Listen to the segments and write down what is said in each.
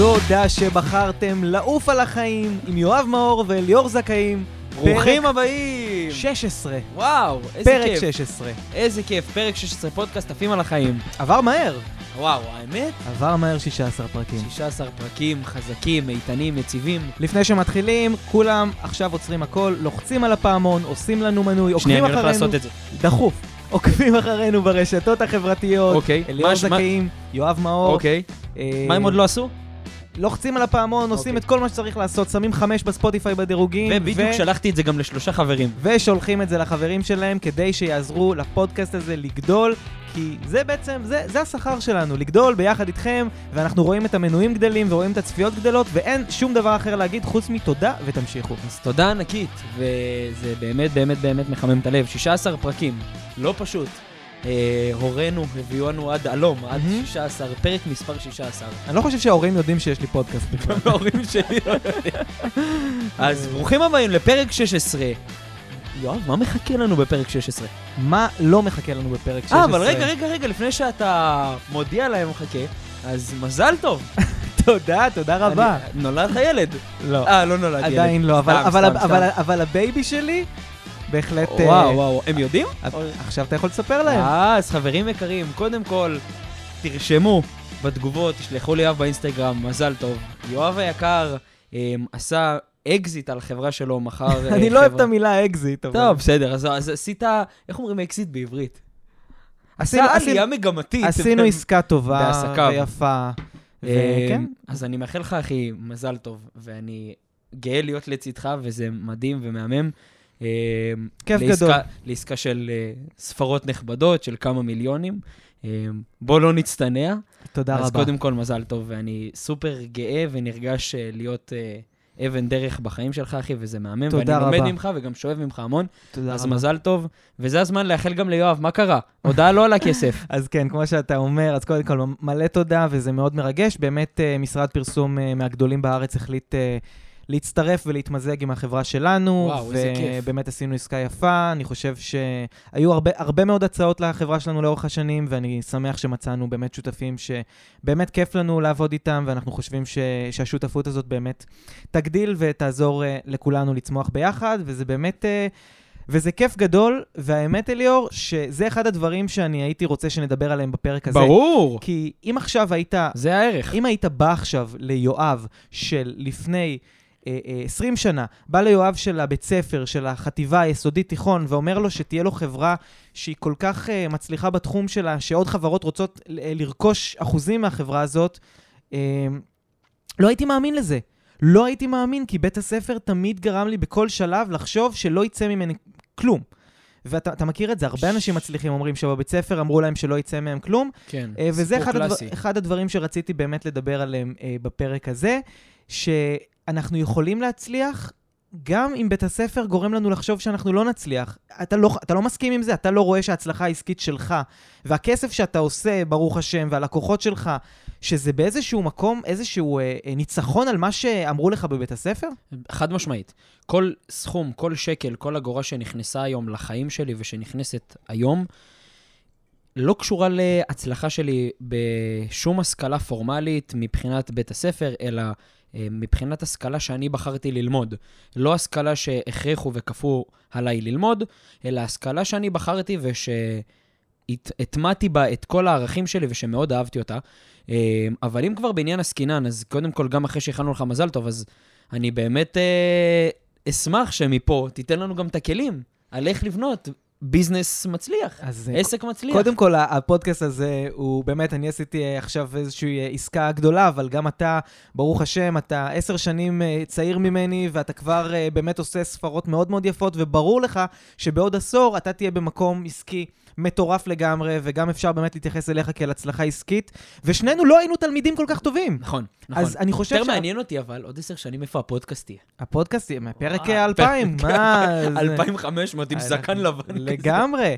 תודה שבחרתם לעוף על החיים עם יואב מאור וליאור זכאים. ברוכים הבאים! 16. וואו, איזה פרק כיף. 16. איזה כיף, פרק 16 פודקאסט עפים על החיים. עבר מהר. וואו, האמת? עבר מהר 16 פרקים. 16 פרקים חזקים, איתנים, יציבים. לפני שמתחילים, כולם עכשיו עוצרים הכל, לוחצים על הפעמון, עושים לנו מנוי, שנייה, עוקבים אני הולך אחרינו. לעשות את זה. דחוף. עוקבים אחרינו ברשתות החברתיות. אוקיי. אליאור מה- מה- זכאים, יואב מאור. אוקיי. אה, מה הם עוד לא עשו? לוחצים על הפעמון, עושים אוקיי. את כל מה שצריך לעשות, שמים חמש בספוטיפיי בדירוגים. ובדיוק שלחתי את זה גם לשלושה חברים. ושולחים את זה לחברים שלהם כדי שיעזרו לפודקאסט הזה לגדול, כי זה בעצם, זה, זה השכר שלנו, לגדול ביחד איתכם, ואנחנו רואים את המנויים גדלים ורואים את הצפיות גדלות, ואין שום דבר אחר להגיד חוץ מתודה ותמשיכו. אז תודה ענקית, וזה באמת באמת באמת מחמם את הלב. 16 פרקים, לא פשוט. אה, הורינו הביאונו עד הלום, עד מהמם. 16, פרק מספר 16. אני לא חושב שההורים יודעים שיש לי פודקאסט בכלל. ההורים שלי לא יודעים. אז ברוכים הבאים לפרק 16. יואב, מה מחכה לנו בפרק 16? מה לא מחכה לנו בפרק 16? אה, אבל רגע, רגע, רגע, לפני שאתה מודיע להם מחכה, אז מזל טוב. תודה, תודה רבה. נולד לך ילד. לא, אה, לא נולד ילד. עדיין לא. אבל ה baby שלי, בהחלט... אה, וואו, וואו, הם יודעים? עכשיו אתה יכול לספר להם. אה, אז חברים יקרים, קודם כל, תרשמו בתגובות, תשלחו ליואב באינסטגרם, מזל טוב. יואב היקר אמ, עשה אקזיט על החברה שלו, מכר... אה, אני לא אוהב את חברה- המילה אקזיט, אבל... טוב, בסדר, אז, עשית, איך אומרים אקזיט בעברית? עשה עלייה מגמתית. עשינו עסקה טובה. ויפה. וכן, אז אני מאחל לך, אחי, מזל טוב, ואני גאה להיות לצדך, וזה מדהים ומהמם. אמ, כיף לעסקה- גדול. לעסקה של אה, ספרות נכבדות, של כמה מיליונים. אמ, בוא לא נצטנע. תודה אז רבה. קודם כל, מזל טוב, ואני סופר גאה ונרגש אה, להיות אה, אבן דרך בחיים שלך, אחי, וזה מהמם. תודה ואני לומד רבה. ממך וגם שואב ממך המון, תודה אז רבה. מזל טוב. וזה הזמן לאחל גם ליואב, מה קרה? הודעה לא עלה כסף. אז כן, כמו שאתה אומר, אז קודם כל מלא תודה, וזה מאוד מרגש. באמת, משרד פרסום מהגדולים בארץ החליט להצטרף ולהתמזג עם החברה שלנו. וואו, איזה כיף. ובאמת עשינו עסקה יפה. אני חושב שהיו הרבה, הרבה מאוד הצעות לחברה שלנו לאורך השנים, ואני שמח שמצאנו באמת שותפים שבאמת כיף לנו לעבוד איתם, ואנחנו חושבים ש, שהשותפות הזאת באמת תגדיל ותעזור אה, לכולנו לצמוח ביחד, וזה באמת... אה, וזה כיף גדול, והאמת, אליאור, שזה אחד הדברים שאני הייתי רוצה שנדבר עליהם בפרק הזה. ברור. כי אם עכשיו היית, זה הערך. אם היית בא עכשיו ליואב של לפני 20 שנה, בא ליואב של הבית ספר, של החטיבה היסודית תיכון, ואומר לו שתהיה לו חברה שהיא כל כך אה, מצליחה בתחום שלה, שעוד חברות רוצות אה, לרכוש אחוזים מהחברה הזאת, אה, לא הייתי מאמין לזה. לא הייתי מאמין, כי בית הספר תמיד גרם לי בכל שלב לחשוב שלא יצא ממני כלום. ואתה אתה מכיר את זה, הרבה אנשים מצליחים אומרים שבבית ספר אמרו להם שלא יצא מהם כלום, כן, אה, וזה סיפור אחד, הדבר, קלאסי. אחד הדברים שרציתי באמת לדבר עליהם אה, בפרק הזה, שאנחנו יכולים להצליח גם אם בית הספר גורם לנו לחשוב שאנחנו לא נצליח. אתה לא, אתה לא מסכים עם זה, אתה לא רואה שההצלחה העסקית שלך, והכסף שאתה עושה, ברוך השם, והלקוחות שלך, שזה באיזשהו מקום, איזשהו אה, אה, ניצחון על מה שאמרו לך בבית הספר? חד משמעית. כל סכום, כל שקל, כל אגורה שנכנסה היום לחיים שלי ושנכנסת היום, לא קשורה להצלחה שלי בשום השכלה פורמלית מבחינת בית הספר, אלא מבחינת השכלה שאני בחרתי ללמוד. לא השכלה שהכריחו וכפו עליי ללמוד, אלא השכלה שאני בחרתי ושהטמעתי בה את כל הערכים שלי ושמאוד אהבתי אותה. אה, אבל אם כבר בעניין עסקינן, אז קודם כל, גם אחרי שאיחלנו לך מזל טוב, אז אני באמת אה, אשמח שמפה תיתן לנו גם את הכלים על איך לבנות ביזנס מצליח, אז אה, עסק מצליח. קודם כל, הפודקאסט הזה הוא באמת, אני עשיתי אה, עכשיו איזושהי אה, עסקה גדולה, אבל גם אתה, ברוך השם, אתה עשר שנים צעיר ממני, ואתה כבר באמת עושה ספרות מאוד מאוד יפות, וברור לך שבעוד עשור אתה תהיה במקום עסקי מטורף לגמרי, וגם אפשר באמת להתייחס אליך כאל הצלחה עסקית, ושנינו לא היינו תלמידים כל כך טובים. נכון, נכון. אז אני חושב יותר מעניין אותי, אבל עוד עשר שנים איפה הפודקאסט יהיה. הפודקאסט יהיה מהפרק וואו, 2000, פרק מה? זה- 2,500 עם זקן לבן. כזה. לגמרי.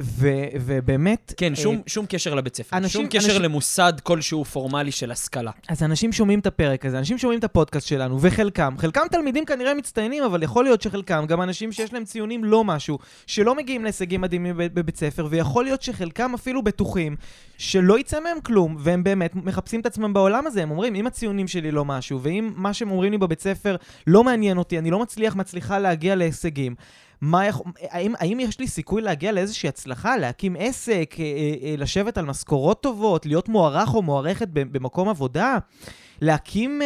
ו- ובאמת... כן, אה, שום, שום קשר לבית ספר. אנשים- שום קשר אנשים- למוסד כלשהו פורמלי של השכלה. אז אנשים שומעים את הפרק הזה, אנשים שומעים את הפודקאסט שלנו, וחלקם, חלקם תלמידים כנראה מצטיינים, אבל יכול להיות שחלקם גם אנשים שיש להם ציונים לא משהו, שלא מגיעים להישגים מדהימים בב- בבית ספר, ויכול להיות שחלקם אפילו בטוחים שלא יצא מהם כלום, והם באמת מחפשים את עצמם בעולם הזה, הם אומרים, אם הציונים שלי לא משהו, ואם מה שהם אומרים לי בבית ספר לא מעניין אותי, אני לא מצליח, מצליחה להגיע להישגים. מה יכול, האם, האם יש לי סיכוי להגיע לאיזושהי הצלחה, להקים עסק, אה, אה, אה, לשבת על משכורות טובות, להיות מוערך או מוערכת במקום עבודה, להקים,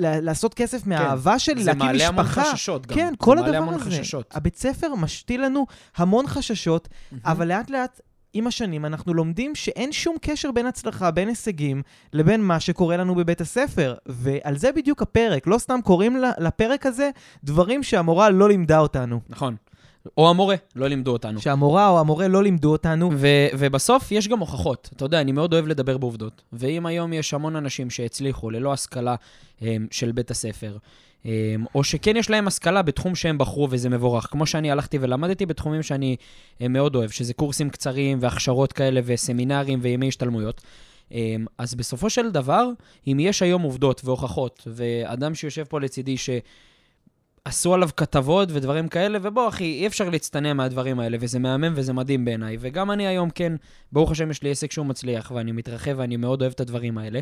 לעשות כסף מהאהבה שלי, כן. זה להקים מעלה המון משפחה. חששות גם. כן, זה כל מעלה הדבר המון הזה. חששות. הבית ספר משתיל לנו המון חששות, אבל לאט לאט, עם השנים, אנחנו לומדים שאין שום קשר בין הצלחה, בין הישגים, לבין מה שקורה לנו בבית הספר. ועל זה בדיוק הפרק. לא סתם קוראים לפרק הזה דברים שהמורה לא לימדה אותנו. נכון. או המורה, לא לימדו אותנו. שהמורה או המורה לא לימדו אותנו. ו- ובסוף יש גם הוכחות. אתה יודע, אני מאוד אוהב לדבר בעובדות. ואם היום יש המון אנשים שהצליחו ללא השכלה הם, של בית הספר, או שכן יש להם השכלה בתחום שהם בחרו וזה מבורך, כמו שאני הלכתי ולמדתי בתחומים שאני הם, מאוד אוהב, שזה קורסים קצרים והכשרות כאלה וסמינרים וימי השתלמויות. הם, אז בסופו של דבר, אם יש היום עובדות והוכחות, ואדם שיושב פה לצידי ש... עשו עליו כתבות ודברים כאלה, ובוא, אחי, אי אפשר להצטנע מהדברים האלה, וזה מהמם וזה מדהים בעיניי. וגם אני היום, כן, ברוך השם, יש לי עסק שהוא מצליח, ואני מתרחב ואני מאוד אוהב את הדברים האלה.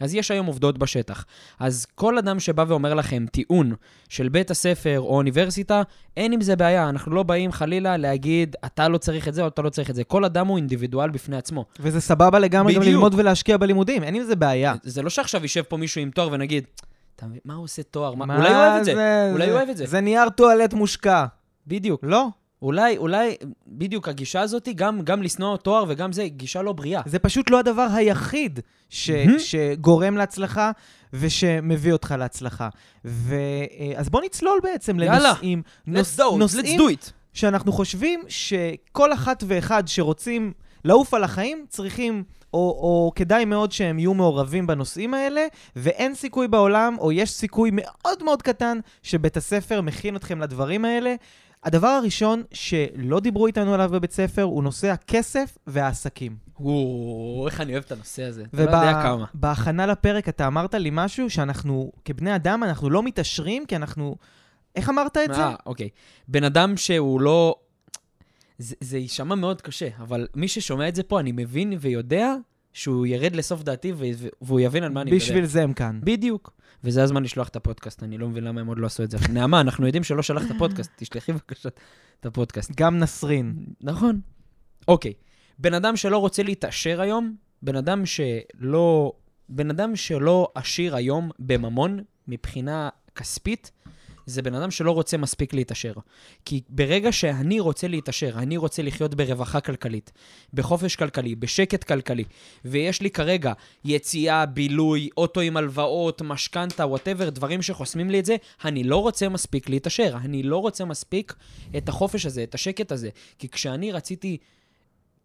אז יש היום עובדות בשטח. אז כל אדם שבא ואומר לכם טיעון של בית הספר או אוניברסיטה, אין עם זה בעיה. אנחנו לא באים חלילה להגיד, אתה לא צריך את זה או אתה לא צריך את זה. כל אדם הוא אינדיבידואל בפני עצמו. וזה סבבה לגמרי גם בדיוק. ללמוד ולהשקיע בלימודים, אין עם זה בעיה. זה לא שעכשיו יישב פה מישהו עם תואר ונגיד, אתה מבין, מה הוא עושה תואר? מה... אולי הוא אוהב את זה. אולי הוא אוהב את זה. זה נייר טואלט מושקע. בדיוק. לא. אולי, אולי, בדיוק הגישה הזאת, גם, גם לשנוא תואר וגם זה, גישה לא בריאה. זה פשוט לא הדבר היחיד ש, מהמם. שגורם להצלחה ושמביא אותך להצלחה. ו, אה, אז בוא נצלול בעצם יאללה. לנושאים, Let's נוש, go, let's do it. שאנחנו חושבים שכל אחת ואחד שרוצים לעוף על החיים צריכים, או, או כדאי מאוד שהם יהיו מעורבים בנושאים האלה, ואין סיכוי בעולם, או יש סיכוי מאוד מאוד קטן, שבית הספר מכין אתכם לדברים האלה. הדבר הראשון שלא דיברו איתנו עליו בבית ספר הוא נושא הכסף והעסקים. וואו, איך אני אוהב את הנושא הזה. לא. ובהכנה לפרק אתה אמרת לי משהו שאנחנו, כבני אדם, אנחנו לא מתעשרים כי אנחנו... איך אמרת את זה? אה, אוקיי. בן אדם שהוא לא... זה, יישמע מאוד קשה, אבל מי ששומע את זה פה, אני מבין ויודע שהוא ירד לסוף דעתי והוא יבין על מה אני מדבר. בשביל זה הם כאן. בדיוק. וזה הזמן לשלוח את הפודקאסט, אני לא מבין למה הם עוד לא עשו את זה. נעמה, אנחנו יודעים שלא שלחת פודקאסט, תשלחי בבקשה את הפודקאסט. גם נסרין. נכון. אוקיי. בן אדם שלא רוצה להתעשר היום, בן אדם שלא... בן אדם שלא עשיר היום בממון, מבחינה כספית, זה בן אדם שלא רוצה מספיק להתעשר. כי ברגע שאני רוצה להתעשר, אני רוצה לחיות ברווחה כלכלית, בחופש כלכלי, בשקט כלכלי, ויש לי כרגע יציאה, בילוי, אוטו עם הלוואות, משכנתה, whatever, דברים שחוסמים לי את זה, אני לא רוצה מספיק להתעשר. אני לא רוצה מספיק את החופש הזה, את השקט הזה. כי כשאני רציתי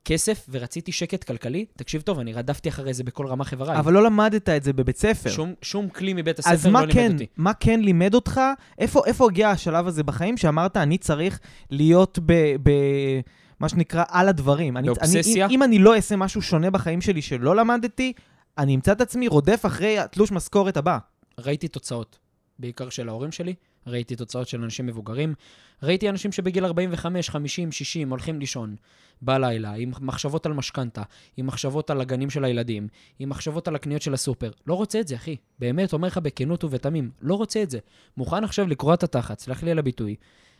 כסף ורציתי שקט כלכלי, תקשיב טוב, אני רדפתי אחרי זה בכל רמה חבריי. אבל לא למדת את זה בבית ספר. שום, שום כלי מבית אז הספר לא לימד כן, אותי. מה כן לימד אותך? איפה, איפה הגיע השלב הזה בחיים שאמרת, אני צריך להיות ב... ב מה שנקרא, על הדברים. באובססיה? אני, אם, אם אני לא אעשה משהו שונה בחיים שלי שלא למדתי, אני אמצא את עצמי רודף אחרי התלוש משכורת הבא. ראיתי תוצאות, בעיקר של ההורים שלי, ראיתי תוצאות של אנשים מבוגרים, ראיתי אנשים שבגיל 45, 50, 60 הולכים לישון בלילה, עם מחשבות על משכנתה, עם מחשבות על הגנים של הילדים, עם מחשבות על הקניות של הסופר. לא רוצה את זה, אחי. באמת, אומר לך בכנות ובתמים, לא רוצה את זה. מוכן עכשיו לקרוע את התחת, סלח לי על הביטוי.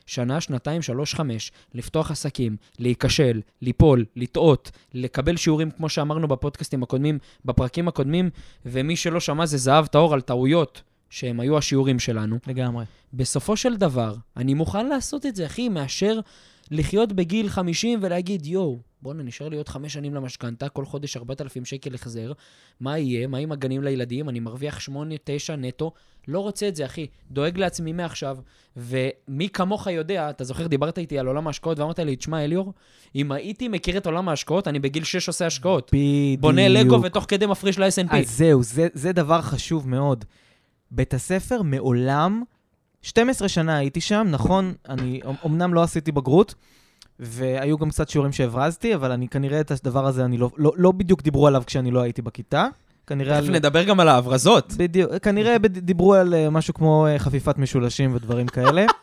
שנה, שנתיים, שלוש, חמש, לפתוח עסקים, להיכשל, ליפול, לטעות, לקבל שיעורים, כמו שאמרנו בפודקאסטים הקודמים, בפרקים הקודמים, ומי שלא שמע זה זהב טהור על טעויות, שהם היו השיעורים שלנו. לגמרי. בסופו של דבר, אני מוכן לעשות את זה, אחי, מאשר לחיות בגיל 50 ולהגיד, יואו, בואנה, נשאר לי עוד חמש שנים למשכנתה, כל חודש 4,000 שקל החזר, מה יהיה? מה עם הגנים לילדים? אני מרוויח 8-9 נטו. לא רוצה את זה, אחי. דואג לעצמי מעכשיו. ומי כמוך יודע, אתה זוכר, דיברת איתי על עולם ההשקעות ואמרת לי, תשמע, אליאור, אם הייתי מכיר את עולם ההשקעות, אני בגיל 6 עושה השקעות. בדיוק. בונה לגו ותוך כדי מפריש ל-S&P. אז זהו, זה, זה דבר חשוב מאוד. בית הספר מעולם, 12 שנה הייתי שם, נכון, אני אמנם לא עשיתי בגרות, והיו גם קצת שיעורים שהברזתי, אבל אני כנראה את הדבר הזה, אני לא, לא, לא בדיוק דיברו עליו כשאני לא הייתי בכיתה. כנראה תכף על... נדבר גם על ההברזות. בדיוק, כנראה דיברו על אה, משהו כמו אה, חפיפת משולשים ודברים כאלה.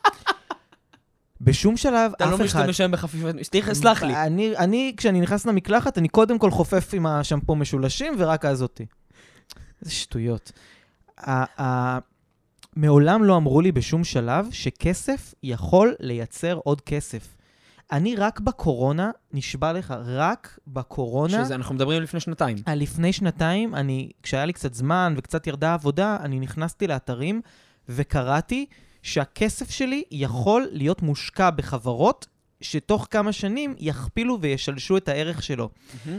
בשום שלב, אתה לא אף אחד... משתמש היום בחפיפת... סלח לי. אני, אני, כשאני נכנס למקלחת, אני קודם כל חופף עם השמפו משולשים, ורק אז אותי. איזה שטויות. מעולם לא אמרו לי בשום שלב שכסף יכול לייצר עוד כסף. אני רק בקורונה, נשבע לך, רק בקורונה, שזה, אנחנו מדברים לפני שנתיים. אה, לפני שנתיים, אני, כשהיה לי קצת זמן וקצת ירדה העבודה, אני נכנסתי לאתרים וקראתי שהכסף שלי יכול להיות מושקע בחברות שתוך כמה שנים יכפילו וישלשו את הערך שלו.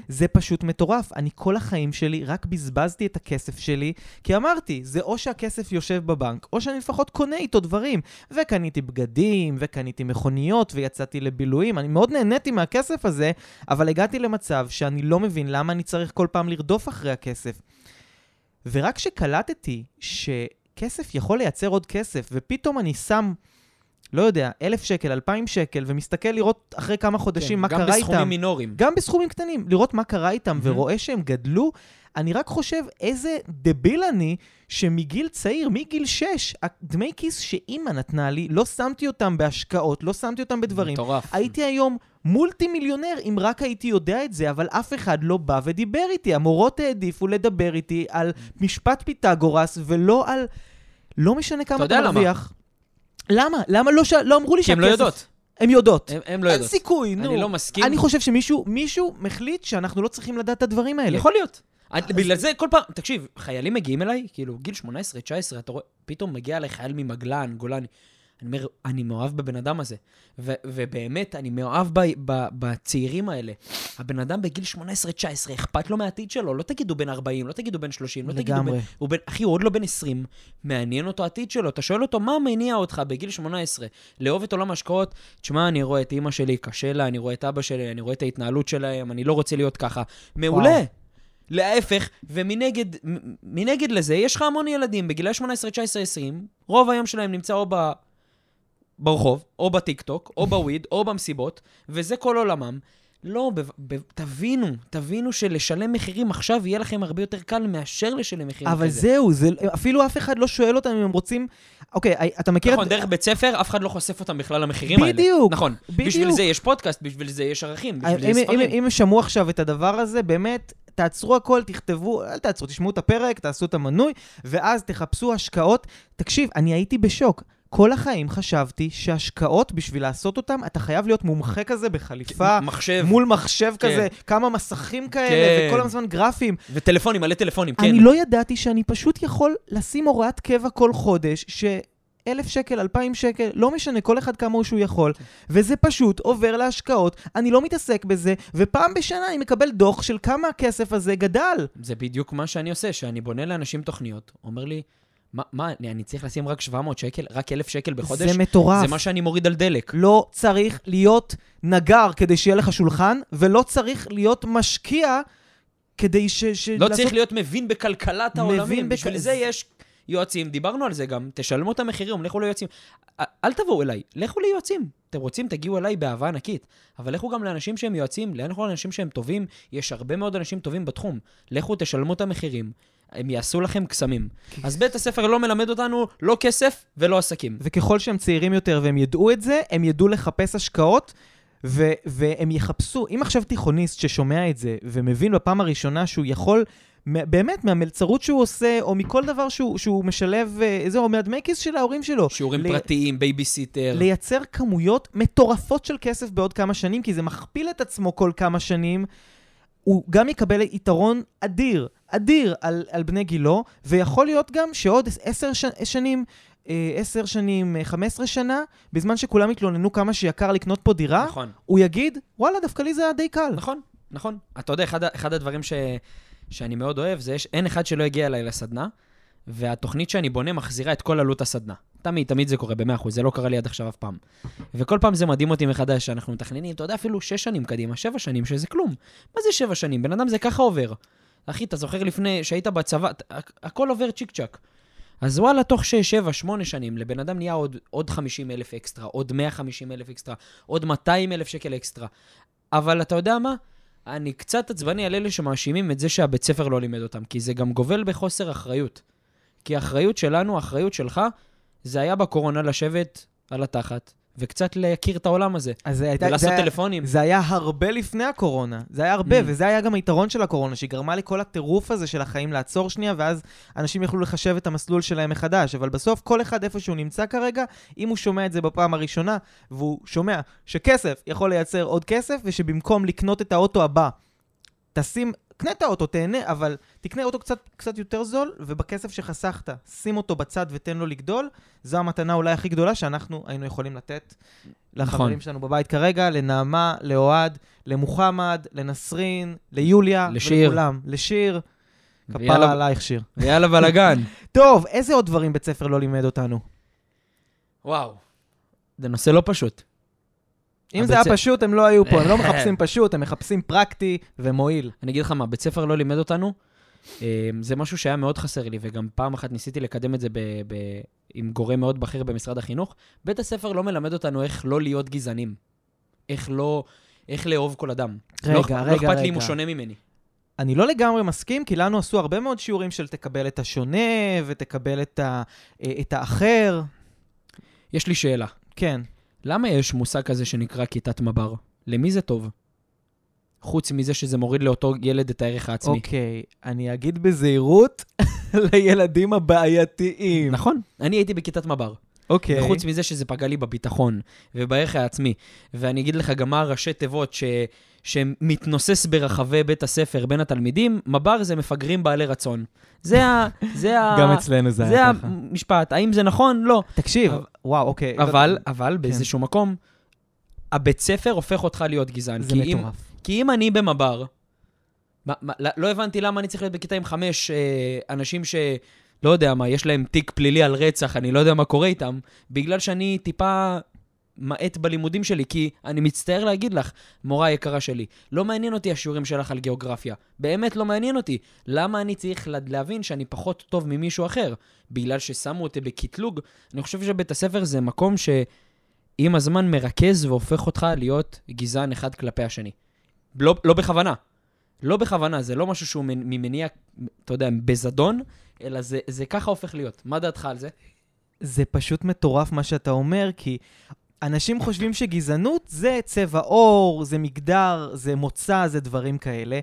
זה פשוט מטורף. אני כל החיים שלי רק בזבזתי את הכסף שלי, כי אמרתי, זה או שהכסף יושב בבנק, או שאני לפחות קונה איתו דברים. וקניתי בגדים, וקניתי מכוניות, ויצאתי לבילויים. אני מאוד נהניתי מהכסף הזה, אבל הגעתי למצב שאני לא מבין למה אני צריך כל פעם לרדוף אחרי הכסף. ורק כשקלטתי שכסף יכול לייצר עוד כסף, ופתאום אני שם, לא יודע, אלף שקל, אלפיים שקל, ומסתכל לראות אחרי כמה חודשים מה קרה כן, גם איתם. בסכומים מינוריים. גם בסכומים קטנים, לראות מה קרה איתם, מהמם. ורואה שהם גדלו, אני רק חושב איזה דביל אני, שמגיל צעיר, מגיל 6, הדמי כיס שאימא נתנה לי, לא שמתי אותם בהשקעות, לא שמתי אותם בדברים. מטורף. הייתי היום מולטי מיליונר אם רק הייתי יודע את זה, אבל אף אחד לא בא ודיבר איתי. המורות העדיפו לדבר איתי על משפט פיתגורס, ולא על... לא משנה כמה יודע אתה למה? מרוויח. למה? למה לא, ש... לא אמרו לי כי הן לא יודעות. הן יודעות. הם- הם לא אין יודעות. סיכוי, נו. אני לא מסכים. אני חושב שמישהו מישהו מחליט שאנחנו לא צריכים לדעת את הדברים האלה. יכול להיות. אני- בגלל זה כל פעם, תקשיב, חיילים מגיעים אליי, כאילו, גיל 18, 19, אתה רואה, פתאום מגיע אליי חייל ממגלן, גולני. אני אומר, אני מאוהב בבן אדם הזה. ו- ובאמת, אני מאוהב ב- ב- בצעירים האלה. הבן אדם בגיל 18-19, אכפת לו מהעתיד שלו. לא תגידו בן 40, לא תגידו בן 30, לא תגידו לגמרי. בן... הוא בן... אחי, הוא עוד לא בן 20, מעניין אותו העתיד שלו. אתה שואל אותו, מה מניע אותך בגיל 18 לאהוב את עולם ההשקעות? תשמע, אני רואה את אימא שלי, קשה לה, אני רואה את אבא שלי, אני רואה את ההתנהלות שלהם, אני לא רוצה להיות ככה. מעולה. וואו. להפך, ומנגד מנגד לזה, יש לך המון ילדים בגילאי 18, 19, 20, רוב היום שלהם נמצא או ב... ברחוב, או בטיקטוק, או בוויד, או במסיבות, וזה כל עולמם. לא, ב- ב- תבינו, תבינו שלשלם מחירים עכשיו יהיה לכם הרבה יותר קל מאשר לשלם מחירים אבל אחרי זה. זהו, זה, אפילו אף אחד לא שואל אותם אם הם רוצים... אוקיי, אתה מכיר נכון, את... דרך בית ספר, אף אחד לא חושף אותם בכלל למחירים האלה. בדיוק, נכון. בדיוק. בשביל זה יש פודקאסט, בשביל זה יש ערכים, בשביל זה אם, יש אם, ספרים. אם הם שמעו עכשיו את הדבר הזה, באמת, תעצרו הכל, תכתבו, אל תעצרו, תשמעו את הפרק, תעשו את המנוי, ואז תחפשו השקעות. תקשיב, אני הייתי בשוק. כל החיים חשבתי שהשקעות, בשביל לעשות אותם, אתה חייב להיות מומחה כזה בחליפה, מחשב, מול מחשב כן. כזה, כמה מסכים כאלה, כן. וכל הזמן גרפים. וטלפונים, מלא טלפונים, כן. אני לא ידעתי שאני פשוט יכול לשים הוראת קבע כל חודש, ש... אלף שקל, אלפיים שקל, לא משנה, כל אחד כמה שהוא יכול, וזה פשוט עובר להשקעות, אני לא מתעסק בזה, ופעם בשנה אני מקבל דוח של כמה הכסף הזה גדל. זה בדיוק מה שאני עושה, שאני בונה לאנשים תוכניות, אומר לי, מה, מה אני, צריך לשים רק 700 שקל, רק 1,000 שקל בחודש? זה מטורף. זה מה שאני מוריד על דלק. לא צריך להיות נגר כדי שיהיה לך שולחן, ולא צריך להיות משקיע כדי ש... ש... לא לעשות- צריך להיות מבין בכלכלת העולמים, מבין בכ- בשביל זה יש יועצים, דיברנו על זה גם, תשלמו את המחירים, לכו ליועצים. אל תבואו אליי, לכו ליועצים. אתם רוצים, תגיעו אליי באהבה ענקית. אבל לכו גם לאנשים שהם יועצים, לכו לאנשים שהם טובים, יש הרבה מאוד אנשים טובים בתחום. לכו, תשלמו את המחירים, הם יעשו לכם קסמים. אז בית הספר לא מלמד אותנו לא כסף ולא עסקים. וככל שהם צעירים יותר והם ידעו את זה, הם ידעו לחפש השקעות, ו- והם יחפשו. אם עכשיו תיכוניסט ששומע את זה, ומבין בפעם הראשונה שהוא יכול, באמת, מהמלצרות שהוא עושה, או מכל דבר שהוא, שהוא משלב, אה, זה, או מהדמי כיס של ההורים שלו. שיעורים ל- פרטיים, בייביסיטר. לייצר כמויות מטורפות של כסף בעוד כמה שנים, כי זה מכפיל את עצמו כל כמה שנים. הוא גם יקבל יתרון אדיר, אדיר על, על בני גילו, ויכול להיות גם שעוד עשר ש, שנים, אה, עשר שנים, אה, 15 שנה, בזמן שכולם יתלוננו כמה שיקר לקנות פה דירה, נכון. הוא יגיד, וואלה, דווקא לי זה היה די קל. נכון, נכון. אתה יודע, אחד, אחד הדברים ש, שאני מאוד אוהב, זה יש, אין אחד שלא הגיע אליי לסדנה, והתוכנית שאני בונה מחזירה את כל עלות הסדנה. תמיד, תמיד זה קורה ב-100%, זה לא קרה לי עד עכשיו אף פעם. וכל פעם זה מדהים אותי מחדש, שאנחנו מתכננים, אתה יודע, אפילו שש שנים קדימה, שבע שנים, שזה כלום. מה זה שבע שנים? בן אדם זה ככה עובר. אחי, אתה זוכר לפני שהיית בצבא, הכ- הכל עובר צ'יק צ'אק. אז וואלה, תוך 6-7-8 שנים, לבן אדם נהיה עוד, עוד 50 אלף אקסטרה, עוד 150 אלף אקסטרה, עוד 200 אלף שקל אקסטרה. אבל אתה יודע מה? אני קצת עצבני על אלה שמאשימים את זה שהבית ספר לא לימד אותם, כי זה גם גובל בחוסר אחריות. כי האחריות שלנו, האחריות שלך, זה היה בקורונה לשבת על התחת, וקצת להכיר את העולם הזה, אז זה הייתה... ולעשות זה טלפונים. זה היה הרבה לפני הקורונה. זה היה הרבה, Mm. וזה היה גם היתרון של הקורונה, שהיא גרמה לכל הטירוף הזה של החיים לעצור שנייה, ואז אנשים יכלו לחשב את המסלול שלהם מחדש. אבל בסוף, כל אחד איפה שהוא נמצא כרגע, אם הוא שומע את זה בפעם הראשונה, והוא שומע שכסף יכול לייצר עוד כסף, ושבמקום לקנות את האוטו הבא, תשים... קנה את האוטו, תהנה, אבל תקנה אוטו קצת, קצת יותר זול, ובכסף שחסכת, שים אותו בצד ותן לו לגדול. זו המתנה אולי הכי גדולה שאנחנו היינו יכולים לתת לחברים נכון. שלנו בבית כרגע, לנעמה, לאוהד, למוחמד, לנסרין, ליוליה, לשיר. ולכולם. לשיר, כפרה ויאללה- עלייך שיר. ויאללה בלאגן. טוב, איזה עוד דברים בית ספר לא לימד אותנו? וואו. זה נושא לא פשוט. אם זה היה פשוט, הם לא היו פה, הם לא מחפשים פשוט, הם מחפשים פרקטי ומועיל. אני אגיד לך מה, בית ספר לא לימד אותנו, אה, זה משהו שהיה מאוד חסר לי, וגם פעם אחת ניסיתי לקדם את זה ב- ב- עם גורם מאוד בכיר במשרד החינוך. בית הספר לא מלמד אותנו איך לא להיות גזענים. איך לא... איך לאהוב כל אדם. רגע, לא, אכפ- רגע, לא אכפת לי אם רגע. הוא שונה ממני. אני לא לגמרי מסכים, כי לנו עשו הרבה מאוד שיעורים של תקבל את השונה ותקבל את, ה, את האחר. יש לי שאלה. כן. למה יש מושג כזה שנקרא כיתת מב"ר? למי זה טוב? חוץ מזה שזה מוריד לאותו ילד את הערך העצמי. אוקיי, אני אגיד בזהירות לילדים הבעייתיים. נכון, אני הייתי בכיתת מב"ר. אוקיי. וחוץ מזה שזה פגע לי בביטחון ובערך העצמי. ואני אגיד לך גם מה הראשי תיבות ש... שמתנוסס ברחבי בית הספר בין התלמידים, מב"ר זה מפגרים בעלי רצון. זה ה... זה ה... גם אצלנו זה זה היה ככה. המשפט. האם זה נכון? לא. תקשיב, וואו, אוקיי. אבל, אבל באיזשהו מקום, הבית ספר הופך אותך להיות גזען. זה מטורף. כי אם אני במב"ר, לא לא הבנתי למה אני צריך להיות בכיתה עם חמש אה, אנשים ש... לא יודע מה, יש להם תיק פלילי על רצח, אני לא יודע מה קורה איתם, בגלל שאני טיפה מאט בלימודים שלי, כי אני מצטער להגיד לך, מורה יקרה שלי, לא מעניין אותי השיעורים שלך על גיאוגרפיה. באמת לא מעניין אותי. למה אני צריך לה- להבין שאני פחות טוב ממישהו אחר? בגלל ששמו אותי בקטלוג? אני חושב שבית הספר זה מקום שעם הזמן מרכז והופך אותך להיות גזען אחד כלפי השני. לא, לא בכוונה. לא בכוונה, זה לא משהו שהוא מנ- ממניע, אתה יודע, בזדון, אלא זה, זה ככה הופך להיות. מה דעתך על זה? זה פשוט מטורף מה שאתה אומר, כי אנשים חושבים שגזענות זה צבע עור, זה מגדר, זה מוצא, זה דברים כאלה.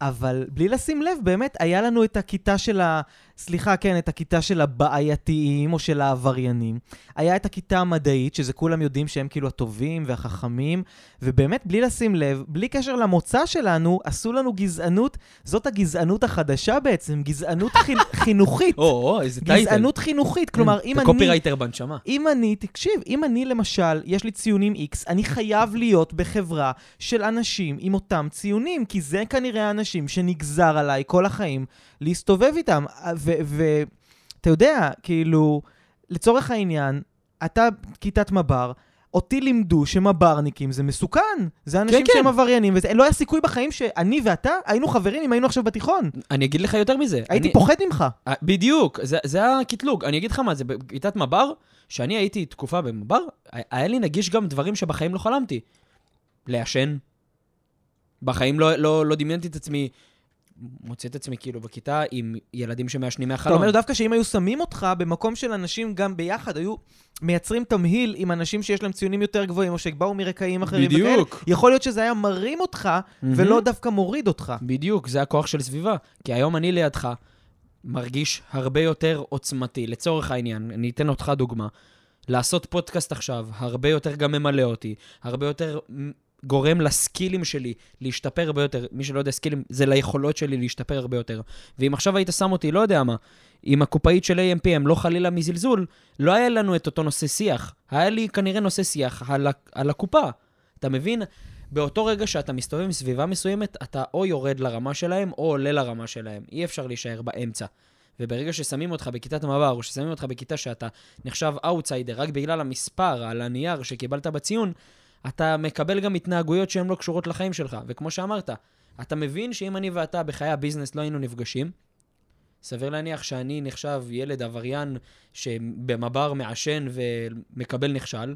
אבל בלי לשים לב, באמת, היה לנו את הכיתה של ה... סליחה, כן, את הכיתה של הבעייתיים או של העבריינים. היה את הכיתה המדעית, שזה כולם יודעים שהם כאילו הטובים והחכמים, ובאמת, בלי לשים לב, בלי קשר למוצא שלנו, עשו לנו גזענות, זאת הגזענות החדשה בעצם, גזענות חיל... חינוכית. או, או, איזה title. גזענות חינוכית, כלומר, אם אתה אני... קופירייטר בנשמה. אם אני, תקשיב, אם אני למשל, יש לי ציונים X, אני חייב להיות בחברה של אנשים עם אותם ציונים, כי זה כנראה האנשים שנגזר עליי כל החיים להסתובב איתם. ואתה יודע, כאילו, לצורך העניין, אתה כיתת מב"ר, אותי לימדו שמב"רניקים זה מסוכן. זה אנשים כן. שהם עבריינים, וזה, לא היה סיכוי בחיים שאני ואתה היינו חברים אם היינו עכשיו בתיכון. אני אגיד לך יותר מזה. הייתי אני- פוחד ממך. אה, בדיוק, זה, זה הקטלוג. אני אגיד לך מה, זה בכיתת מב"ר, שאני הייתי תקופה במב"ר, היה לי נגיש גם דברים שבחיים לא חלמתי. לעשן. בחיים לא, לא, לא דמיינתי את עצמי, מוצא את עצמי כאילו בכיתה עם ילדים שמעשנים אתה מהחלון. אומר דווקא שאם היו שמים אותך במקום של אנשים גם ביחד, היו מייצרים תמהיל עם אנשים שיש להם ציונים יותר גבוהים, או שבאו מרקעים אחרים וכאלה, בדיוק. יכול להיות שזה היה מרים אותך, ולא דווקא מוריד אותך. בדיוק, זה הכוח של סביבה. כי היום אני לידך מרגיש הרבה יותר עוצמתי. לצורך העניין, אני אתן אותך דוגמה. לעשות פודקאסט עכשיו, הרבה יותר גם ממלא אותי, הרבה יותר גורם לסקילים שלי להשתפר הרבה יותר. מי שלא יודע, סקילים זה ליכולות שלי להשתפר הרבה יותר. ואם עכשיו היית שם אותי, לא יודע מה, עם הקופאית של AMPM, לא חלילה מזלזול, לא היה לנו את אותו נושא שיח. היה לי כנראה נושא שיח על, על הקופה. אתה מבין? באותו רגע שאתה מסתובב עם סביבה מסוימת, אתה או יורד לרמה שלהם, או עולה לרמה שלהם. אי אפשר להישאר באמצע. וברגע ששמים אותך בכיתת המעבר, או ששמים אותך בכיתה שאתה נחשב אאוטסיידר רק בגלל המספר על הנייר שקיבלת בציון, אתה מקבל גם התנהגויות שהן לא קשורות לחיים שלך. וכמו שאמרת, אתה מבין שאם אני ואתה בחיי ה business לא היינו נפגשים, סביר להניח שאני נחשב ילד עבריין שבמב"ר מעשן ומקבל נכשל,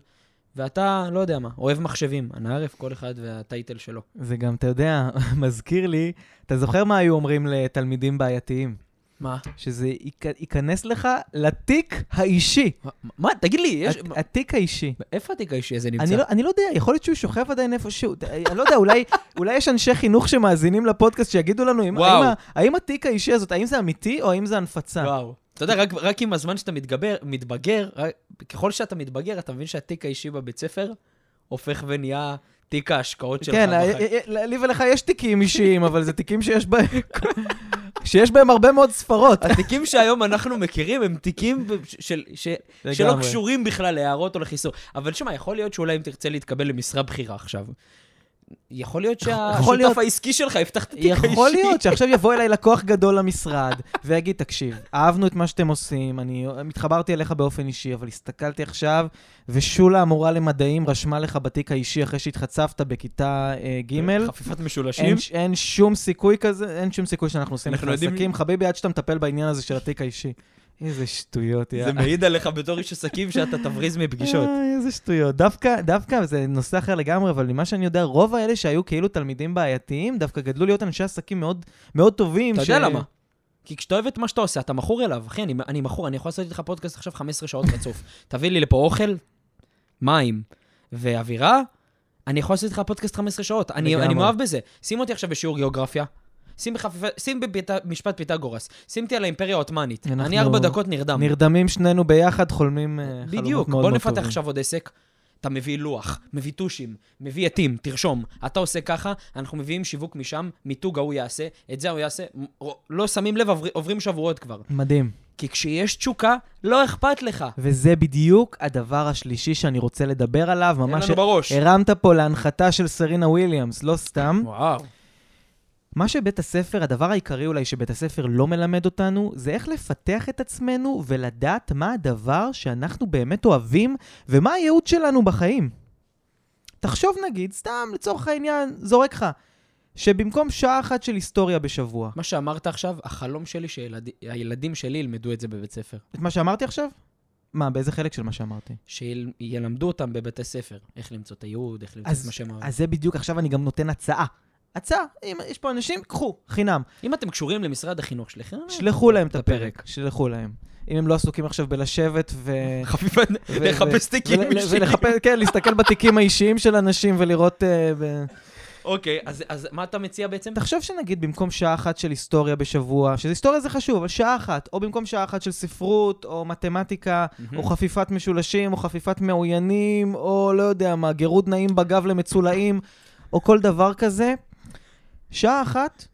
ואתה, לא יודע מה, אוהב מחשבים. אנא ערף, כל אחד וה title שלו. זה גם, אתה יודע, מזכיר לי, אתה זוכר מה היו אומרים לתלמידים בעייתיים? מה? שזה ייכ- ייכנס לך לתיק האישי. מה-? תגיד לי, יש... הת- התיק האישי. איפה התיק האישי הזה נמצא? אני לא, אני לא יודע, יכול להיות שהוא שוכב עדיין איפשהו. אני לא יודע, אולי, יש אנשי חינוך שמאזינים לפודקאסט שיגידו לנו. האם, התיק האישי הזאת, האם זה אמיתי או האם זה הנפצה? וואו. אתה יודע, רק, רק עם הזמן שאתה מתגבר, מתבגר, רק, ככל שאתה מתבגר, אתה מבין שהתיק האישי בבית ספר הופך ונהיה תיק ההשקעות שלך. כן, לי ולך יש תיקים אישיים, אבל זה תיקים שיש בהם... שיש בהם הרבה מאוד ספרות. התיקים שהיום אנחנו מכירים הם תיקים ב- של, ש, שלא. קשורים בכלל להערות או לחיסור. אבל שמע, יכול להיות שאולי אם תרצה להתקבל למשרה בכירה עכשיו, יכול להיות שהשותף העסקי שלך יפתח את התיק האישי. יכול להיות שעכשיו יבוא אליי לקוח גדול למשרד ויגיד, תקשיב, אהבנו את מה שאתם עושים, אני התחברתי אליך באופן אישי, אבל הסתכלתי עכשיו, ושולה, המורה למדעים, רשמה לך בתיק האישי אחרי שהתחצפת בכיתה אה, ג', חפיפת משולשים. אין, שום סיכוי כזה, אין שום סיכוי שאנחנו עושים לך עסקים. חביבי, עד שאתה מטפל בעניין הזה של התיק האישי. איזה שטויות, זה יאללה. מעיד עליך בתור איש עסקים שאתה תבריז מפגישות. איי, איזה שטויות. דווקא, דווקא, זה נושא אחר לגמרי, אבל ממה שאני יודע, רוב האלה שהיו כאילו תלמידים בעייתיים, דווקא גדלו להיות אנשי עסקים מאוד, מאוד טובים. אתה יודע למה? כי כשאתה אוהב את מה שאתה עושה, אתה מכור אליו. אחי, אני, אני מכור, אני יכול לעשות איתך פודקאסט עכשיו 15 שעות רצוף. תביא לי לפה אוכל, מים ואווירה, אני יכול לעשות איתך פודקאסט 15 שעות. אני. אני מאוהב בזה. שים אותי עכשיו בשיעור גיאוגרפיה. שים, בחפיפה, שים במשפט פיתגורס, שים אותי על האימפריה העות'מאנית. אנחנו אני ארבע דקות נרדם. נרדמים שנינו ביחד, חולמים אה, חלומות מאוד בדיוק, מאוד בוא טובים. נפתח עכשיו עוד עסק. אתה מביא לוח, מביא טושים, מביא עטים, תרשום. אתה עושה ככה, אנחנו מביאים שיווק משם, מיתוג ההוא יעשה, את זה הוא יעשה. לא שמים לב, עבר- עוברים שבועות כבר. מדהים. כי כשיש תשוקה, לא אכפת לך. וזה בדיוק הדבר השלישי שאני רוצה לדבר עליו, אין ממש לנו בראש. הרמת פה להנחתה של סרינה וויליאמס, לא סתם. וואו. מה שבית הספר, הדבר העיקרי אולי שבית הספר לא מלמד אותנו, זה איך לפתח את עצמנו ולדעת מה הדבר שאנחנו באמת אוהבים ומה הייעוד שלנו בחיים. תחשוב נגיד, סתם לצורך העניין, זורק לך, שבמקום שעה אחת של היסטוריה בשבוע, מה שאמרת עכשיו, החלום שלי שהילדים שלי ילמדו את זה בבית ספר. את מה שאמרתי עכשיו? מה, באיזה חלק של מה שאמרתי? שילמדו אותם בבית הספר, איך למצוא את הייעוד, איך למצוא את אז, מה שהם. אז זה בדיוק, עכשיו אני גם נותן הצעה. הצעה, אם יש פה אנשים, קחו, חינם. אם אתם קשורים למשרד החינוך שלכם, שלחו להם את. הפרק, שלחו להם. אם הם לא עסוקים עכשיו בלשבת ו... לחפש תיקים אישיים. כן, להסתכל בתיקים האישיים של אנשים ולראות... אה, אוקיי, אז- אז מה אתה מציע בעצם? תחשוב שנגיד במקום שעה אחת של היסטוריה בשבוע, שזה היסטוריה זה חשוב, אבל שעה אחת, או במקום שעה אחת של ספרות, או מתמטיקה, או חפיפת משולשים, או חפיפת מאוינים, או לא יודע מה, גירוד נעים בגב למצולעים, או כל דבר כזה, שעה אחת,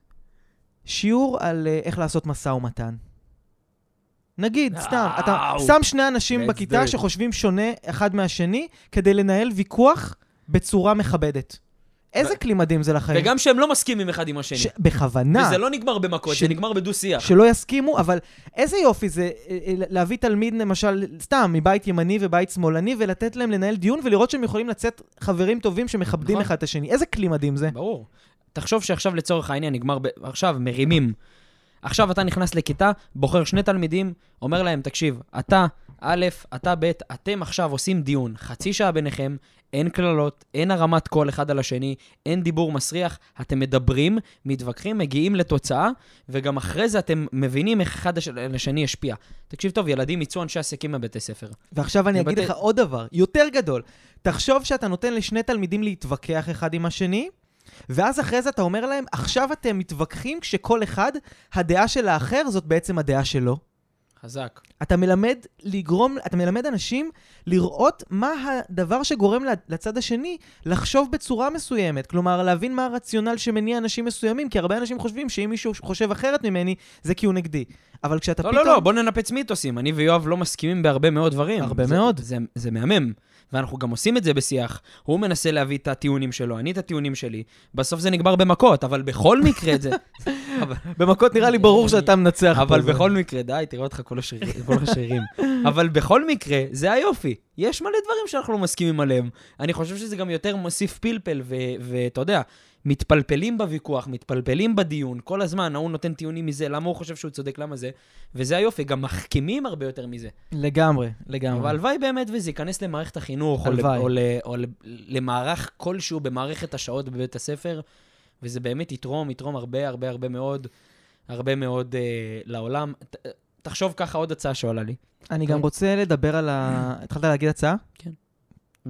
שיעור על אה, איך לעשות משא ומתן. נגיד, סתם, אתה. שם שני אנשים בכיתה. שחושבים שונה אחד מהשני, כדי לנהל ויכוח בצורה מכבדת. איזה כלי מדהים זה לחיים. וגם שהם לא מסכימים אחד עם השני. ש... בכוונה. וזה לא נגמר במכות, ש- זה נגמר בדו-שיח. שלא יסכימו, אבל איזה יופי זה אה, אה, להביא תלמיד, למשל, סתם, מבית ימני ובית שמאלני, ולתת להם לנהל דיון ולראות שהם יכולים לצאת חברים טובים שמכבדים נכון. אחד את השני. איזה כלי מדהים זה. ברור. תחשוב שעכשיו לצורך העניין נגמר, ב... עכשיו מרימים. עכשיו אתה נכנס לכיתה, בוחר שני תלמידים, אומר להם, תקשיב, אתה א', אתה ב', אתם עכשיו עושים דיון, חצי שעה ביניכם, אין קללות, אין הרמת קול אחד על השני, אין דיבור מסריח, אתם מדברים, מתווכחים, מגיעים לתוצאה, וגם אחרי זה אתם מבינים איך אחד הש- על השני ישפיע. תקשיב טוב, ילדים יצאו אנשי עסקים מבתי ספר. ועכשיו אני אגיד בבתי- לך עוד דבר, יותר גדול. תחשוב שאתה נותן לשני תלמידים להתווכח אחד עם השני, ואז אחרי זה אתה אומר להם, עכשיו אתם מתווכחים כשכל אחד, הדעה של האחר זאת בעצם הדעה שלו. חזק. אתה מלמד לגרום, אתה מלמד אנשים לראות מה הדבר שגורם לצד השני לחשוב בצורה מסוימת. כלומר, להבין מה הרציונל שמניע אנשים מסוימים, כי הרבה אנשים חושבים שאם מישהו חושב אחרת ממני, זה כי הוא נגדי. אבל כשאתה לא, פתאום... לא, לא, בוא ננפץ מיתוסים. אני ויואב לא מסכימים בהרבה מאוד דברים. הרבה זה, מאוד. זה, זה מהמם. ואנחנו גם עושים את זה בשיח. הוא מנסה להביא את הטיעונים שלו, אני את הטיעונים שלי. בסוף זה נגמר במכות, אבל בכל מקרה את זה... במכות נראה לי ברור שאתה מנצח. אבל בכל מקרה, די, תראה אותך כל השרירים. אבל בכל מקרה, זה היופי. יש מלא דברים שאנחנו לא מסכימים עליהם. אני חושב שזה גם יותר מוסיף פלפל, ואתה יודע, מתפלפלים בוויכוח, מתפלפלים בדיון, כל הזמן, ההוא נותן טיעונים מזה, למה הוא חושב שהוא צודק, למה זה, וזה היופי, גם מחכימים הרבה יותר מזה. לגמרי, לגמרי. אבל הלוואי באמת וזה ייכנס למערכת החינוך, או, ל-. או, ל- או ל- למערך כלשהו במערכת השעות בבית הספר, וזה באמת יתרום, יתרום הרבה הרבה הרבה מאוד, הרבה מאוד אה, לעולם. ת, תחשוב ככה עוד הצעה שעולה לי. אני גם רוצה לדבר על ה... התחלת להגיד הצעה?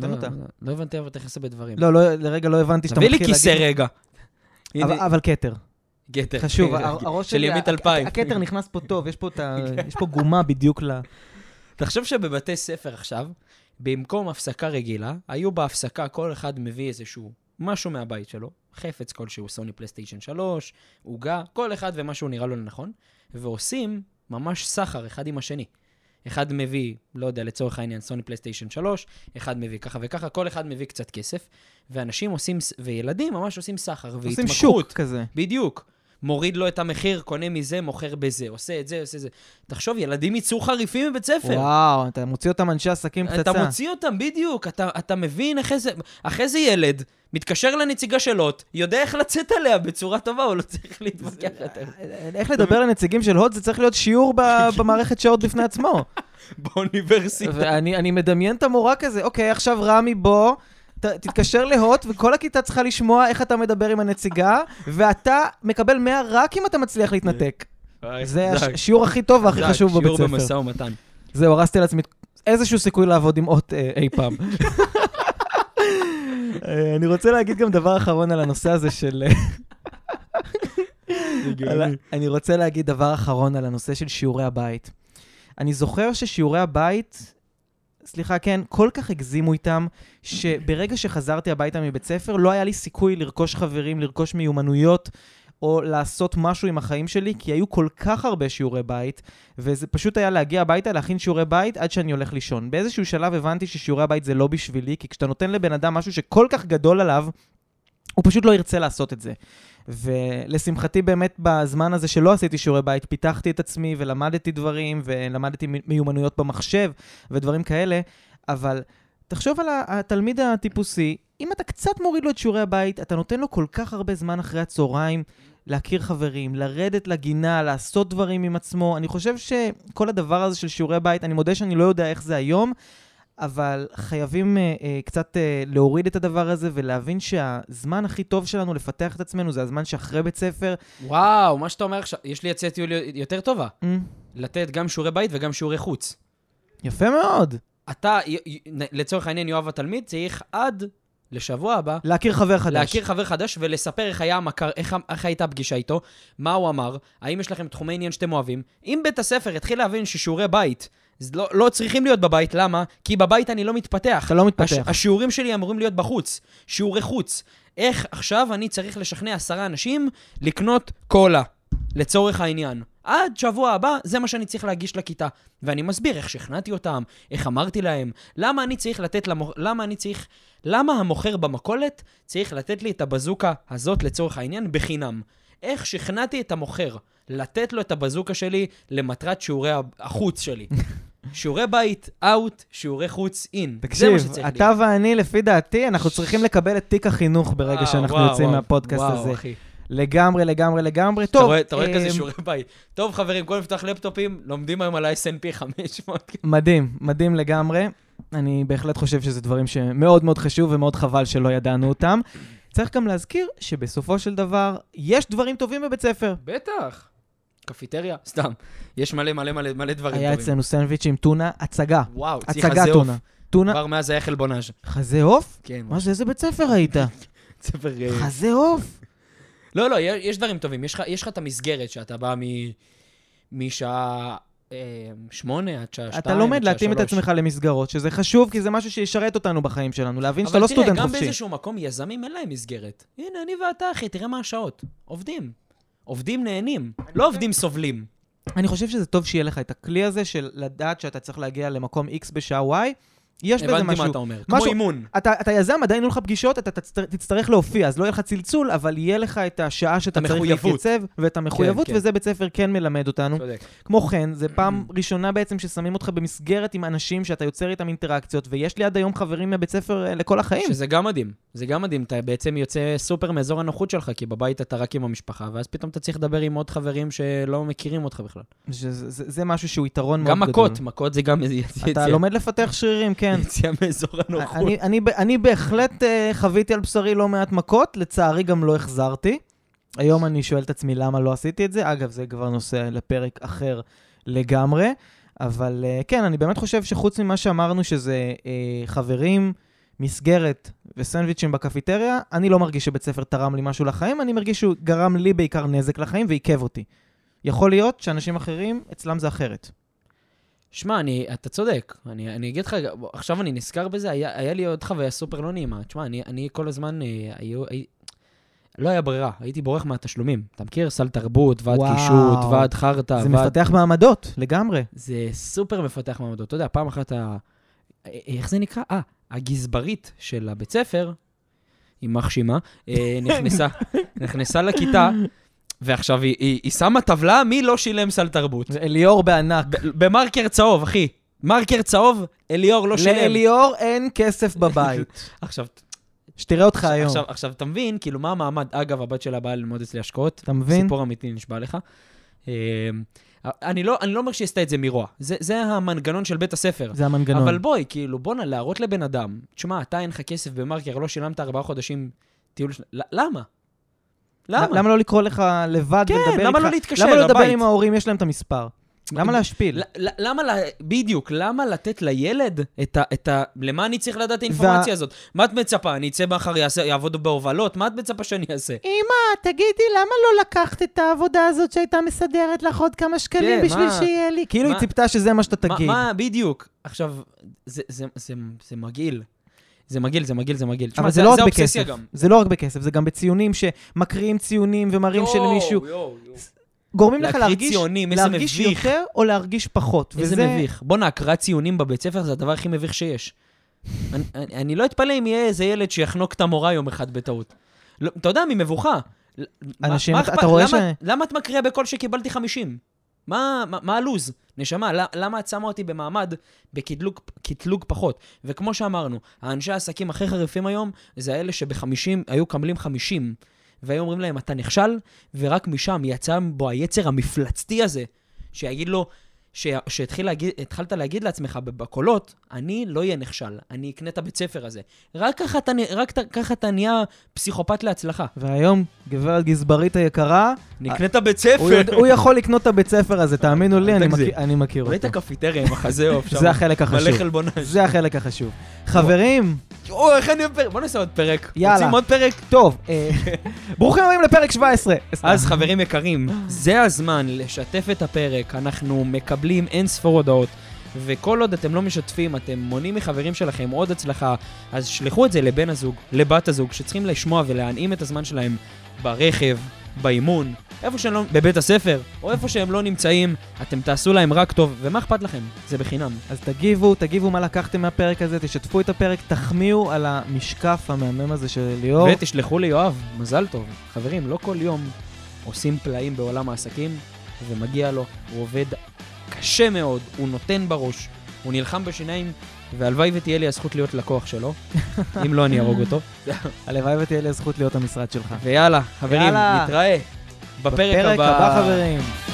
תן לא, אותה. לא, לא הבנתי אבל תכנסה בדברים. לא, לא, לרגע לא הבנתי שאתה תביא לי מתחיל כיסא להגיד... רגע. אבל- כתר. גתר. חשוב, הר- הראש של ימית אלפיים. הכתר נכנס פה טוב, ה- יש פה גומה בדיוק ל... תחשוב שבבתי ספר עכשיו, במקום הפסקה רגילה, היו בהפסקה, כל אחד מביא איזשהו משהו מהבית שלו, חפץ כלשהו, סוני פלייסטיישן 3, עוגה, כל אחד ומה שהוא נראה לו לנכון, ועושים ממש סחר אחד עם השני. אחד מביא, לא יודע, לצורך העניין, סוני פלייסטיישן 3, אחד מביא ככה וככה, כל אחד מביא קצת כסף, ואנשים עושים, וילדים ממש עושים סחר עושים והתמכרות. שוק כזה. בדיוק. מוריד לו את המחיר, קונה מזה, מוכר בזה, עושה את זה, עושה את זה. תחשוב, ילדים יצאו חריפים בבית ספר. וואו, אתה מוציא אותם אנשי עסקים פצצה. אתה מוציא אותם, בדיוק. אתה, אתה מבין אחרי זה, אחרי זה ילד, מתקשר לנציגה של הוט, יודע איך לצאת עליה בצורה טובה, הוא לא צריך להתווכח יותר. איך לדבר לנציגים של הוט, זה צריך להיות שיעור ב- במערכת שעות בפני עצמו. באוניברסיטה. ואני אני מדמיין את המורה כזה, אוקיי, עכשיו רמי בוא, ת, תתקשר להוט, וכל הכיתה צריכה לשמוע איך אתה מדבר עם הנציגה, ואתה מקבל 100 רק אם אתה מצליח להתנתק. זה הש- השיעור הכי טוב והכי חשוב בבית שיעור ספר. במשא ומתן. זהו, הרסתי לעצמי איזשהו סיכוי לעבוד עם הוט אה, אי פעם. אה, אני רוצה להגיד גם דבר אחרון על הנושא הזה של... על ה- אני רוצה להגיד דבר אחרון על הנושא של שיעורי הבית. אני זוכר ששיעורי הבית, סליחה, כן, כל כך הגזימו איתם, שברגע שחזרתי הביתה מבית ספר, לא היה לי סיכוי לרכוש חברים, לרכוש מיומנויות, או לעשות משהו עם החיים שלי, כי היו כל כך הרבה שיעורי בית, וזה פשוט היה להגיע הביתה, להכין שיעורי בית עד שאני הולך לישון. באיזשהו שלב הבנתי ששיעורי הבית זה לא בשבילי, כי כשאתה נותן לבן אדם משהו שכל כך גדול עליו, הוא פשוט לא ירצה לעשות את זה. ולשמחתי באמת בזמן הזה שלא עשיתי שיעורי בית, פיתחתי את עצמי ולמדתי דברים, ולמדתי מיומנויות במחשב ודברים כאלה, אבל תחשוב על התלמיד הטיפוסי, אם אתה קצת מוריד לו את שיעורי הבית, אתה נותן לו כל כך הרבה זמן אחרי הצהריים להכיר חברים, לרדת לגינה, לעשות דברים עם עצמו. אני חושב שכל הדבר הזה של שיעורי בית, אני מודה שאני לא יודע איך זה היום, אבל חייבים אה, אה, קצת אה, להוריד את הדבר הזה ולהבין שהזמן הכי טוב שלנו לפתח את עצמנו זה הזמן שאחרי בית ספר. וואו, מה שאתה אומר עכשיו, יש לי הצעת טיול יותר טובה. אה, לתת גם שיעורי בית וגם שיעורי חוץ. יפה מאוד. אתה, לצורך העניין, יואב התלמיד, צריך עד לשבוע הבא להכיר חבר חדש. להכיר חבר חדש ולספר איך היה המכר, איך, איך הייתה הפגישה איתו, מה הוא אמר, האם יש לכם תחומי עניין שאתם אוהבים. אם בית הספר יתחיל להבין ששיעורי בית לא, לא צריכים להיות בבית, למה? כי בבית אני לא מתפתח. אתה לא מתפתח. הש, השיעורים שלי אמורים להיות בחוץ, שיעורי חוץ. איך עכשיו אני צריך לשכנע עשרה אנשים לקנות קולה, לצורך העניין. עד שבוע הבא, זה מה שאני צריך להגיש לכיתה. ואני מסביר איך שכנעתי אותם, איך אמרתי להם, למה אני צריך לתת למוכר, למה אני צריך, למה המוכר במכולת צריך לתת לי את הבזוקה הזאת לצורך העניין בחינם. איך שכנעתי את המוכר לתת לו את הבזוקה שלי למטרת שיעורי החוץ שלי. שיעורי בית, אאוט, שיעורי חוץ, אין. תקשיב, אתה ואני, לפי דעתי, אנחנו צריכים לקבל את תיק החינוך ברגע וואו, שאנחנו וואו, יוצאים וואו, מהפודקאסט וואו, הזה. אחי. לגמרי, לגמרי, לגמרי. אתה טוב, רואה, אתה רואה כזה אמ, שיעורי בית. טוב, חברים, קודם לפתוח לפטופים, לומדים היום על ה-SNP 500. מדהים, מדהים לגמרי. אני בהחלט חושב שזה דברים שמאוד מאוד חשוב ומאוד חבל שלא ידענו אותם. צריך גם להזכיר שבסופו של דבר, יש דברים טובים בבית ספר. בטח. קפיטריה? סתם. יש מלא מלא מלא מלא דברים היה טובים. אצלנו סנדוויץ' עם טונה, הצגה. וואו, הצגה חזה עוף. טונה. טונה, כבר מאז היה חלבונאז'. חזה עוף? כן. מה זה, איזה בית ספר היית? ספר... אה, חזה עוף? לא, לא, יש דברים טובים. יש לך- את המסגרת שאתה בא מ- משעה אה, שמונה עד שעה שתיים, אתה לומד שעה להתאים את. עצמך למסגרות, שזה חשוב, כי זה משהו שישרת אותנו בחיים שלנו, להבין שאתה אבל לא תראה, סטודנט גם חופשי. באיזשהו מקום יזמים אין להם מסגרת. הנה, אני ואתה, אחי, תראה מה השעות. עובדים. עובדים נהנים, לא עובדים סובלים. אני חושב שזה טוב שיהיה לך את הכלי הזה של לדעת שאתה צריך להגיע למקום X בשעה Y. יש בזה הבנתי משהו. מה אתה אומר. כמו משהו- אימון. אתה, אתה יזם, עדיין יהיו לך פגישות, אתה תצטר, תצטרך להופיע, אז לא יהיה לך צלצול, אבל יהיה לך את השעה שאתה צריך. להתייצב, ואת המחויבות, כן. וזה בית ספר כן מלמד אותנו. צודק. כמו כן, זו פעם ראשונה בעצם ששמים אותך במסגרת עם אנשים שאתה יוצר איתם אינטראקציות, ויש לי עד היום חברים מבית ספר אה, לכל החיים. שזה גם מדהים. זה גם מדהים, אתה בעצם יוצא סופר מאזור הנוחות שלך, כי בבית אתה רק עם המשפחה, ואז פתאום אתה צריך לדבר עם עוד חברים שלא מכירים אותך בכלל. שזה- זה, זה משהו שהוא יתרון מאוד גם גדול. מכות, מכות זה גם. אתה לומד לפתח שרירים, כן. יציאה מאזור הנוחות. אני, אני, אני בהחלט uh, חוויתי על בשרי לא מעט מכות, לצערי גם לא החזרתי. היום אני שואל את עצמי למה לא עשיתי את זה. אגב, זה כבר נושא לפרק אחר לגמרי. אבל uh, כן, אני באמת חושב שחוץ ממה שאמרנו שזה uh, חברים, מסגרת וסנדוויצ'ים בקפיטריה, אני לא מרגיש שבית ספר תרם לי משהו לחיים, אני מרגיש שהוא גרם לי בעיקר נזק לחיים ועיכב אותי. יכול להיות שאנשים אחרים, אצלם זה אחרת. שמע, אני, אתה צודק. אני, אני אגיד לך, עכשיו אני נזכר בזה, היה, היה לי עוד חוויה סופר לא נעימה. תשמע, אני, אני כל הזמן, אה, היו, הי, לא היה ברירה, הייתי בורח מהתשלומים. אתה מכיר? סל תרבות, ועד וואו. קישוט, ועד חרטא, זה ועד... מפתח מעמדות, לגמרי. זה סופר מפתח מעמדות. אתה יודע, פעם אחת ה... איך זה נקרא? אה, הגזברית של הבית ספר, יימח שמה, אה, נכנסה, נכנסה לכיתה, ועכשיו היא, היא, היא שמה טבלה מי לא שילם סל תרבות. אליאור בענק. במרקר צהוב, אחי. מרקר צהוב, אליאור לא שילם. לאליאור אין כסף בבית. עכשיו, שתראה אותך היום. עכשיו, עכשיו, אתה מבין, כאילו, מה המעמד? אגב, הבת שלה באה ללמוד אצלי השקעות. אתה מבין? סיפור אמיתי, נשבע לך. אה, אני לא, אני לא אומר שהיא עשתה את זה מרוע. זה, זה המנגנון של בית הספר. זה המנגנון. אבל בואי, כאילו, בואנה, להראות לבן אדם, תשמע, אתה אין לך כסף במרקר, לא שילמת ארבעה חודשים טיול... למה? למה? למה לא לקרוא לך לבד כן, ולדבר איתך? למה לא להתקשר למה לא לדבר לבית? עם ההורים, יש להם את המספר? למה להשפיל? למה, בדיוק, למה לתת לילד את ה... את ה... למה אני צריך לדעת את האינפורמציה הזאת? מה את מצפה? אני אצא מחר, יעבוד בהובלות? מה את מצפה שאני אעשה? אמא, תגידי, למה לא לקחת את העבודה הזאת שהייתה מסדרת לך עוד כמה שקלים כן, בשביל מה? שיהיה לי? כאילו היא מה? ציפתה שזה מה שאתה מה- תגיד. מה, בדיוק. עכשיו, זה- זה- זה- זה מגעיל. זה מגעיל, זה מגעיל, זה מגעיל. אבל זה לא רק בכסף. זה לא רק בכסף, זה גם בציונים שמקריאים ציונים ומראים שלמישהו... יואו, יואו. גורמים לך להרגיש ציונים, להרגיש. יותר או להרגיש פחות. איזה וזה- מביך. בואנה, הקראת ציונים בבית ספר זה הדבר הכי מביך שיש. אני, אני, אני לא אתפלא אם יהיה איזה ילד שיחנוק את המורה יום אחד בטעות. לא, אתה יודע, ממבוכה. מה- אנשים, מה אתה- אכפת- אתה רואה למה, ש- למה את מקריאה בקול שקיבלתי 50? מה, מה, מה הלו"ז? נשמה, למה את שמה אותי במעמד בקטלוג קטלוג פחות? וכמו שאמרנו, האנשי העסקים הכי חריפים היום, זה האלה שב-50 היו מקבלים 50, והיו אומרים להם, אתה נכשל, ורק משם יצא בו היצר המפלצתי הזה, שיגיד לו, ש- שהתחיל להגיד, להגיד לעצמך בקולות, אני לא אהיה נכשל, אני אקנה את הבית ספר הזה. רק ככה אתה, רק ככה אתה נהיה פסיכופת להצלחה. והיום, גברת גזברית היקרה, נקנה את הבית ספר. הוא, הוא יכול לקנות את הבית ספר הזה, תאמינו לי, אני. מכיר, אני מכיר אותו. הקפיטריה עם החזה עוף שם. זה החלק החשוב. מלא חלבונה. זה החלק החשוב. חברים, או, איך אני? בוא נעשה עוד פרק. יאללה. רוצים עוד פרק? טוב, אה, ברוכים הבאים לפרק 17. אז חברים יקרים, זה הזמן לשתף את הפרק, אנחנו מקבלים אין ספור הודעות, וכל עוד אתם לא משתפים, אתם מונעים מחברים שלכם עוד הצלחה, אז שלחו את זה לבן הזוג, לבת הזוג, שצריכים לשמוע ולהנעים את הזמן שלהם ברכב, באימון, איפה שהם לא, בבית הספר, או איפה שהם לא נמצאים, אתם תעשו להם רק טוב, ומה אכפת לכם? זה בחינם. אז תגיבו, תגיבו מה לקחתם מהפרק הזה, תשתפו את הפרק, תחמיאו על המשקף המהמם הזה של ליאור. ותשלחו ליואב, מזל טוב. חברים, לא כל יום עושים פלאים בעולם העסקים, ומגיע לו. הוא עובד קשה מאוד, הוא נותן בראש, הוא נלחם בשיניים, והלוואי ותהיה לי הזכות להיות לקוח שלו. אם לא, אני אהרוג אותו. הלוואי ותהיה לי הזכות להיות המשרד שלך. ויאללה, חברים, יאללה. נתראה בפרק בפרק הבא. הבא, חברים.